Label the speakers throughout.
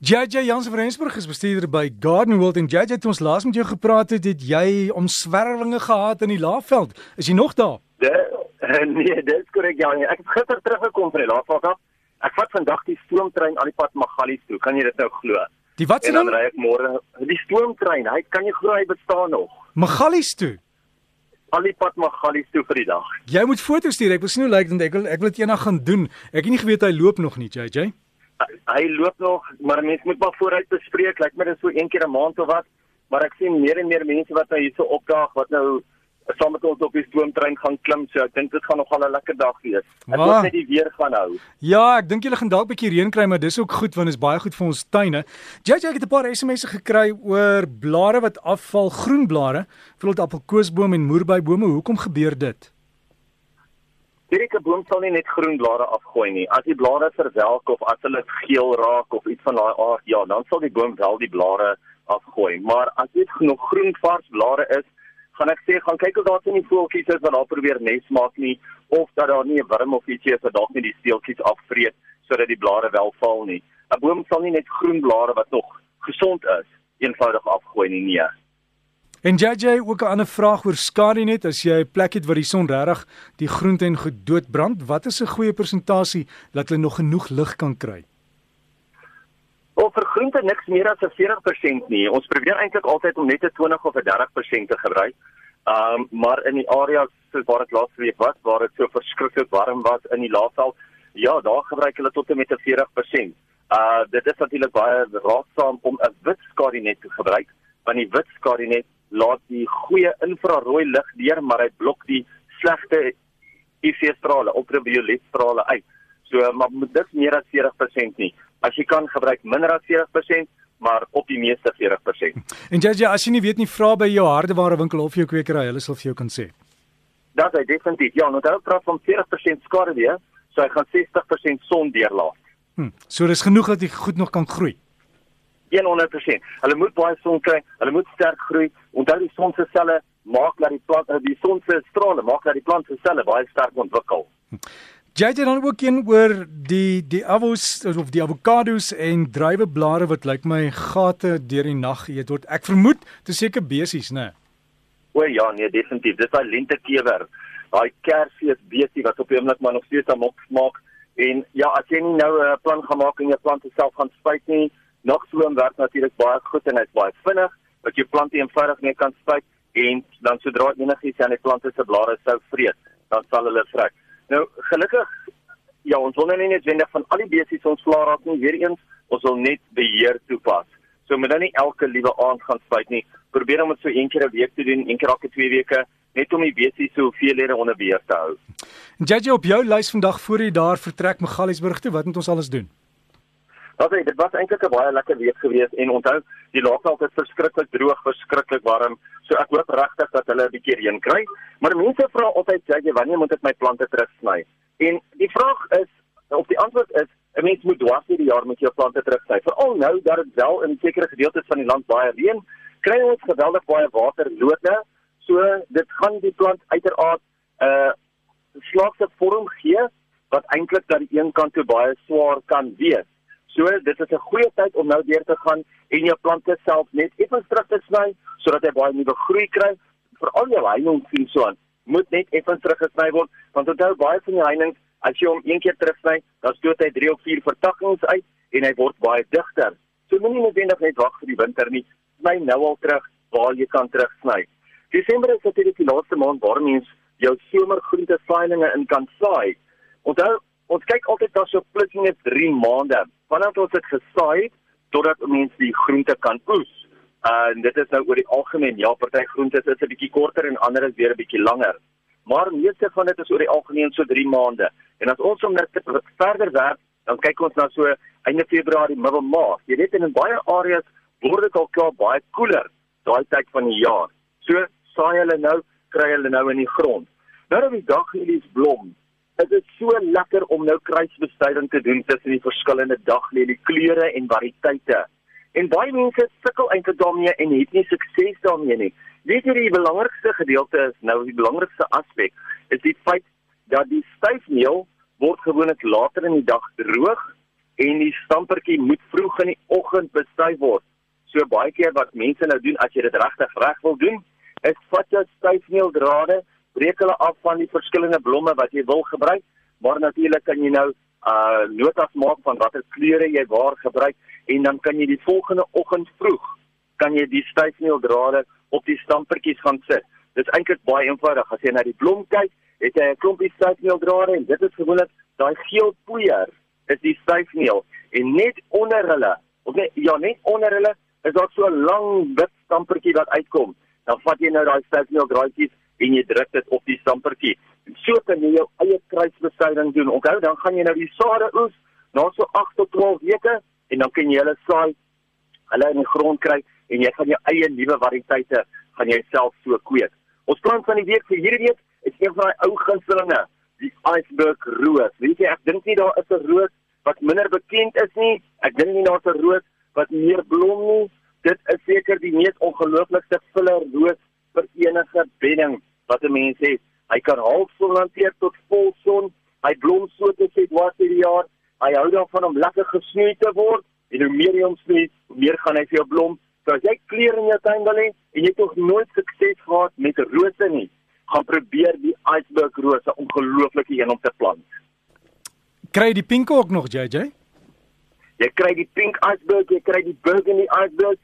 Speaker 1: JJ Jansen van Rensburg is bestuurder by Garden World en JJ het ons laas met jou gepraat het, het jy omswerwinge gehad in die Laagveld. Is jy nog daar?
Speaker 2: De, nee, dit is korrek ja. Ek het gister teruggekom van die Laagveld af. Ek vat vandag die stoomtrein al die pad Magalies toe. Kan jy dit nou glo?
Speaker 1: Die wat se
Speaker 2: dan ry ek môre die stoomtrein. Hy kan jy glo hy bestaan nog.
Speaker 1: Magalies toe.
Speaker 2: Al die pad Magalies toe vir die dag.
Speaker 1: Jy moet foto's stuur. Ek wil sien hoe lyk dit. Ek wil ek wil dit eendag gaan doen. Ek het nie geweet hy loop nog nie, JJ
Speaker 2: hy loop nog, maar mense moet maar vooruit bespreek, lyk my dit so een keer 'n maand of wat. Maar ek sien meer en meer mense wat nou hierso opdaag wat nou saam met ons op die stoomtrein gaan klim. So ek dink dit gaan nogal 'n lekker dag wees. Ek hoop net die weer gaan hou.
Speaker 1: Ja, ek dink julle gaan dalk 'n bietjie reën kry, maar dis ook goed want dit is baie goed vir ons tuine. JJ ek het 'n paar SMS'e gekry oor blare wat afval, groen blare, veral appelkoesboom en moerbybome. Hoekom gebeur dit?
Speaker 2: Hierdie boom sal nie net groen blare afgooi nie. As die blare verwelk of as hulle geel raak of iets van daai aard, ja, dan sal die boom wel die blare afgooi. Maar as dit nog groen vars blare is, gaan ek sê gaan kyk of daar sien die voeltjies is wat daar probeer nes maak nie of dat daar nie 'n wurm of ietsie is wat dalk net die steeltjies afvreet sodat die blare wel val nie. 'n Boom sal nie net groen blare wat nog gesond is eenvoudig afgooi nie. Nee.
Speaker 1: En JJ ook 'n ander vraag oor skadu net as jy 'n plek het waar die son regtig die groente en gedood brand, wat is 'n goeie persentasie dat hulle nog genoeg lig kan kry?
Speaker 2: Of vir groente niks meer as 'n 40% nie. Ons probeer eintlik altyd om net 'n 20 of 'n 30% te gebruik. Um maar in die areas soos waar dit laas week was, waar dit so verskriklik warm was in die laafval, ja, daar gebruik hulle tot en met 'n 40%. Uh dit is natuurlik baie raadsaam om 'n wit skadu net te gebruik, want die wit skadu net laat die goeie infrarooi lig deur, maar hy blok die slegte UV-strale, ultraviolet strale uit. So maar moet dit meer as 40% nie. As jy kan gebruik minder as 40%, maar op die meeste 40%.
Speaker 1: En JJ, as jy nie weet nie, vra by jou hardeware winkel of jou kwekery, hulle sal vir jou kan sê.
Speaker 2: Dat is definitief. Ja, nou daar praat van 40% skade weer, so hy gaan 60% son deurlaat.
Speaker 1: Hm. So dis genoeg dat hy goed nog kan groei.
Speaker 2: 100%. Hulle moet baie son kry, hulle moet sterk groei. Onthou die son se selle maak dat die plant die son se strale maak dat die plant se selle baie sterk ontwikkel.
Speaker 1: Jy het dan ook een oor die die avos of die avokados en druiweblare wat lyk my gate deur die nag eet word. Ek vermoed is seker besies, né?
Speaker 2: O ja, nee, definitief. Dis daai lentekewer. Daai kersfees besie wat op die oomblik maar nog steeds aan mok smaak. En ja, as jy nie nou 'n plan gemaak en jou plante self gaan spuit nie, Nagsloom werk natuurlik baie goed en hy's baie vinnig wat jou plante eenvoudig mee kan spuit en dan sodra enigiets aan die plante se blare sou vreet, dan sal hulle vrek. Nou gelukkig ja, ons wil nou nie net wendig van al die besies ons vla raak nie, weer eens, ons wil net beheer toepas. So moet nou nie elke liewe aand gaan spuit nie. Probeer om dit so een keer 'n week te doen, een keer elke 2 weke, net om die besies so hoeveelhede onder beheer te hou.
Speaker 1: JJ op jou lys vandag voor jy daar vertrek Magaliesburg toe, wat moet ons alles doen?
Speaker 2: Wat sê, dit was eintlik 'n baie lekker week geweest en onthou, die laagveld is verskriklik droog, verskriklik warm. So ek hoop regtig dat hulle 'n bietjie reën kry. Maar mense vra altyd, "Jy, wanneer moet ek my plante terugsny?" En die vraag is of die antwoord is, 'n mens moet dwars deur die jaar met jou plante terugsny. Veral nou dat dit wel in sekere gedeeltes van die land baie reën, kry ons geweldig baie waterlode. So dit gaan die plant uiteraard 'n uh, slaagse vorm gee wat eintlik dat die een kant toe baie swaar kan wees. So dit is 'n goeie tyd om nou deur te gaan en jou plante self net effens terug te sny sodat hy baie nuwe groei kry. Vir al jou heininge sien so aan, moet net effens teruggesny word want onthou baie van die heininge as jy hom een keer terugsny, dan stoot hy 3 of 4 vertakkings uit en hy word baie digter. So moenie noodwendig net wag vir die winter nie. Sny nou al terug waar jy kan terugsny. Desember is natuurlik die laaste maand waar mens jou somergroente saailinge in kan saai. Onthou ons kyk altyd na so plus minus 3 maande vanaf ons dit gesaai het totdat mense die groente kan oes. Uh, en dit is nou oor die algemeen ja, party groente is 'n bietjie korter en ander is weer 'n bietjie langer. Maar meeste van dit is oor die algemeen so 3 maande. En as ons om net verder werk, dan kyk ons na so einde Februarie, middel Maart. Jy weet in baie areas word dit al klaar baie koeler daai tyd van die jaar. So saai hulle nou, kry hulle nou in die grond. Nou dat die daglelies blom, Dit is so lekker om nou kruisbestuiving te doen tussen die verskillende daglelie kleure en variëteite. En baie mense sukkel eintlik daarmee en het nie sukses daarmee nie. Weet jy die belangrikste gedeelte is nou die belangrikste aspek is die feit dat die styfmeel word gewoonlik later in die dag droog en die stampertjie moet vroeg in die oggend bestuif word. So baie keer wat mense nou doen as jy dit regtig reg wil doen, is vat jy styfmeeldrade, breek hulle af van die verskillende blomme wat jy wil gebruik, maar natuurlik kan jy nou uh notas maak van watter kleure jy waar gebruik en dan kan jy die volgende oggend vroeg kan jy die styfmeeldrade op die stampertjies gaan sit. Dit is eintlik baie eenvoudig. As jy na die blom kyk, het jy 'n klompie styfmeeldrade en dit is gewoonlik daai geel poeier is die styfmeel en net onder hulle, of net ja, net onder hulle is daar so 'n lang wit stampertjie wat uitkom. Dan vat jy nou daai styfmeeldraadjies en jy druk dit op die stampertjie. En so kan jy jou eie kruisbestuiving doen. Onthou, dan gaan jy nou die sade oes na so 8 tot 12 weke en dan kan jy hulle saai hulle in die grond kry en jy gaan jou eie nuwe variëteite gaan jy self so kweek. Ons plant van die week vir hierdie week is een van daai ou gunstelinge, die iceberg roos. Weet jy, ek dink nie daar is 'n roos wat minder bekend is nie. Ek dink nie daar's 'n roos wat meer blom nie. Dit is seker die mees ongelooflikste filler roos vir enige bedding wat 'n mens het. Hy kan halfson hanteer tot volson. Hy blom so te sê deur die jaar. Hy hou daarvan om lekker gesnoei te word en hoe meer jy hom snoei, hoe meer gaan hy vir jou blom. So as jy kleure in jou tuin wil hê en jy het nog nooit sukses gehad met rose nie, gaan probeer die iceberg rose ongelooflike een om te plant.
Speaker 1: Kry die pink ook nog JJ?
Speaker 2: Jy kry die pink iceberg, jy kry die burgundy iceberg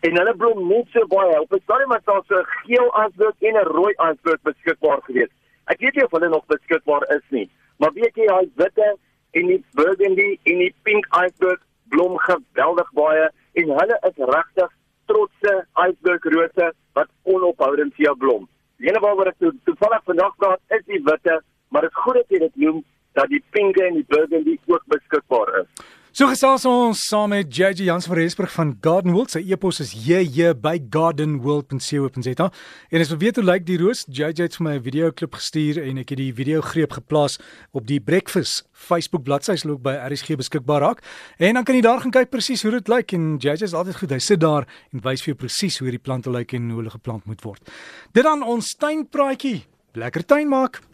Speaker 2: en hulle blom net so baie. Op 'n stadium was daar so 'n geel iceberg en 'n rooi iceberg beskikbaar gewees. Ek weet nie of hulle nog beskikbaar is nie, maar weet jy daai witte en die burgundy en die pink iceberg blom geweldig baie en hulle is regtig trotse iceberg rose wat onophoudend jou blom. Die ene waaroor ek to toevallig vandag praat is die witte, maar dit is goed dat jy dit noem dat die pinke en die burgundy ook beskikbaar is.
Speaker 1: So gesels ons saam met JJ Jans van Rensburg van Garden World. Sy e-pos is jj by gardenworld.co.za. En as jy weet hoe lyk die roos, JJ het vir my 'n video klip gestuur en ek het die video greep geplaas op die Breakfast Facebook bladsy se loop by RSG beskikbaar raak. En dan kan jy daar gaan kyk presies hoe dit lyk en JJ is altyd goed. Hy sit daar en wys vir jou presies hoe die plante lyk en hoe hulle geplant moet word. Dit dan ons tuinpraatjie. Lekker tuin maak.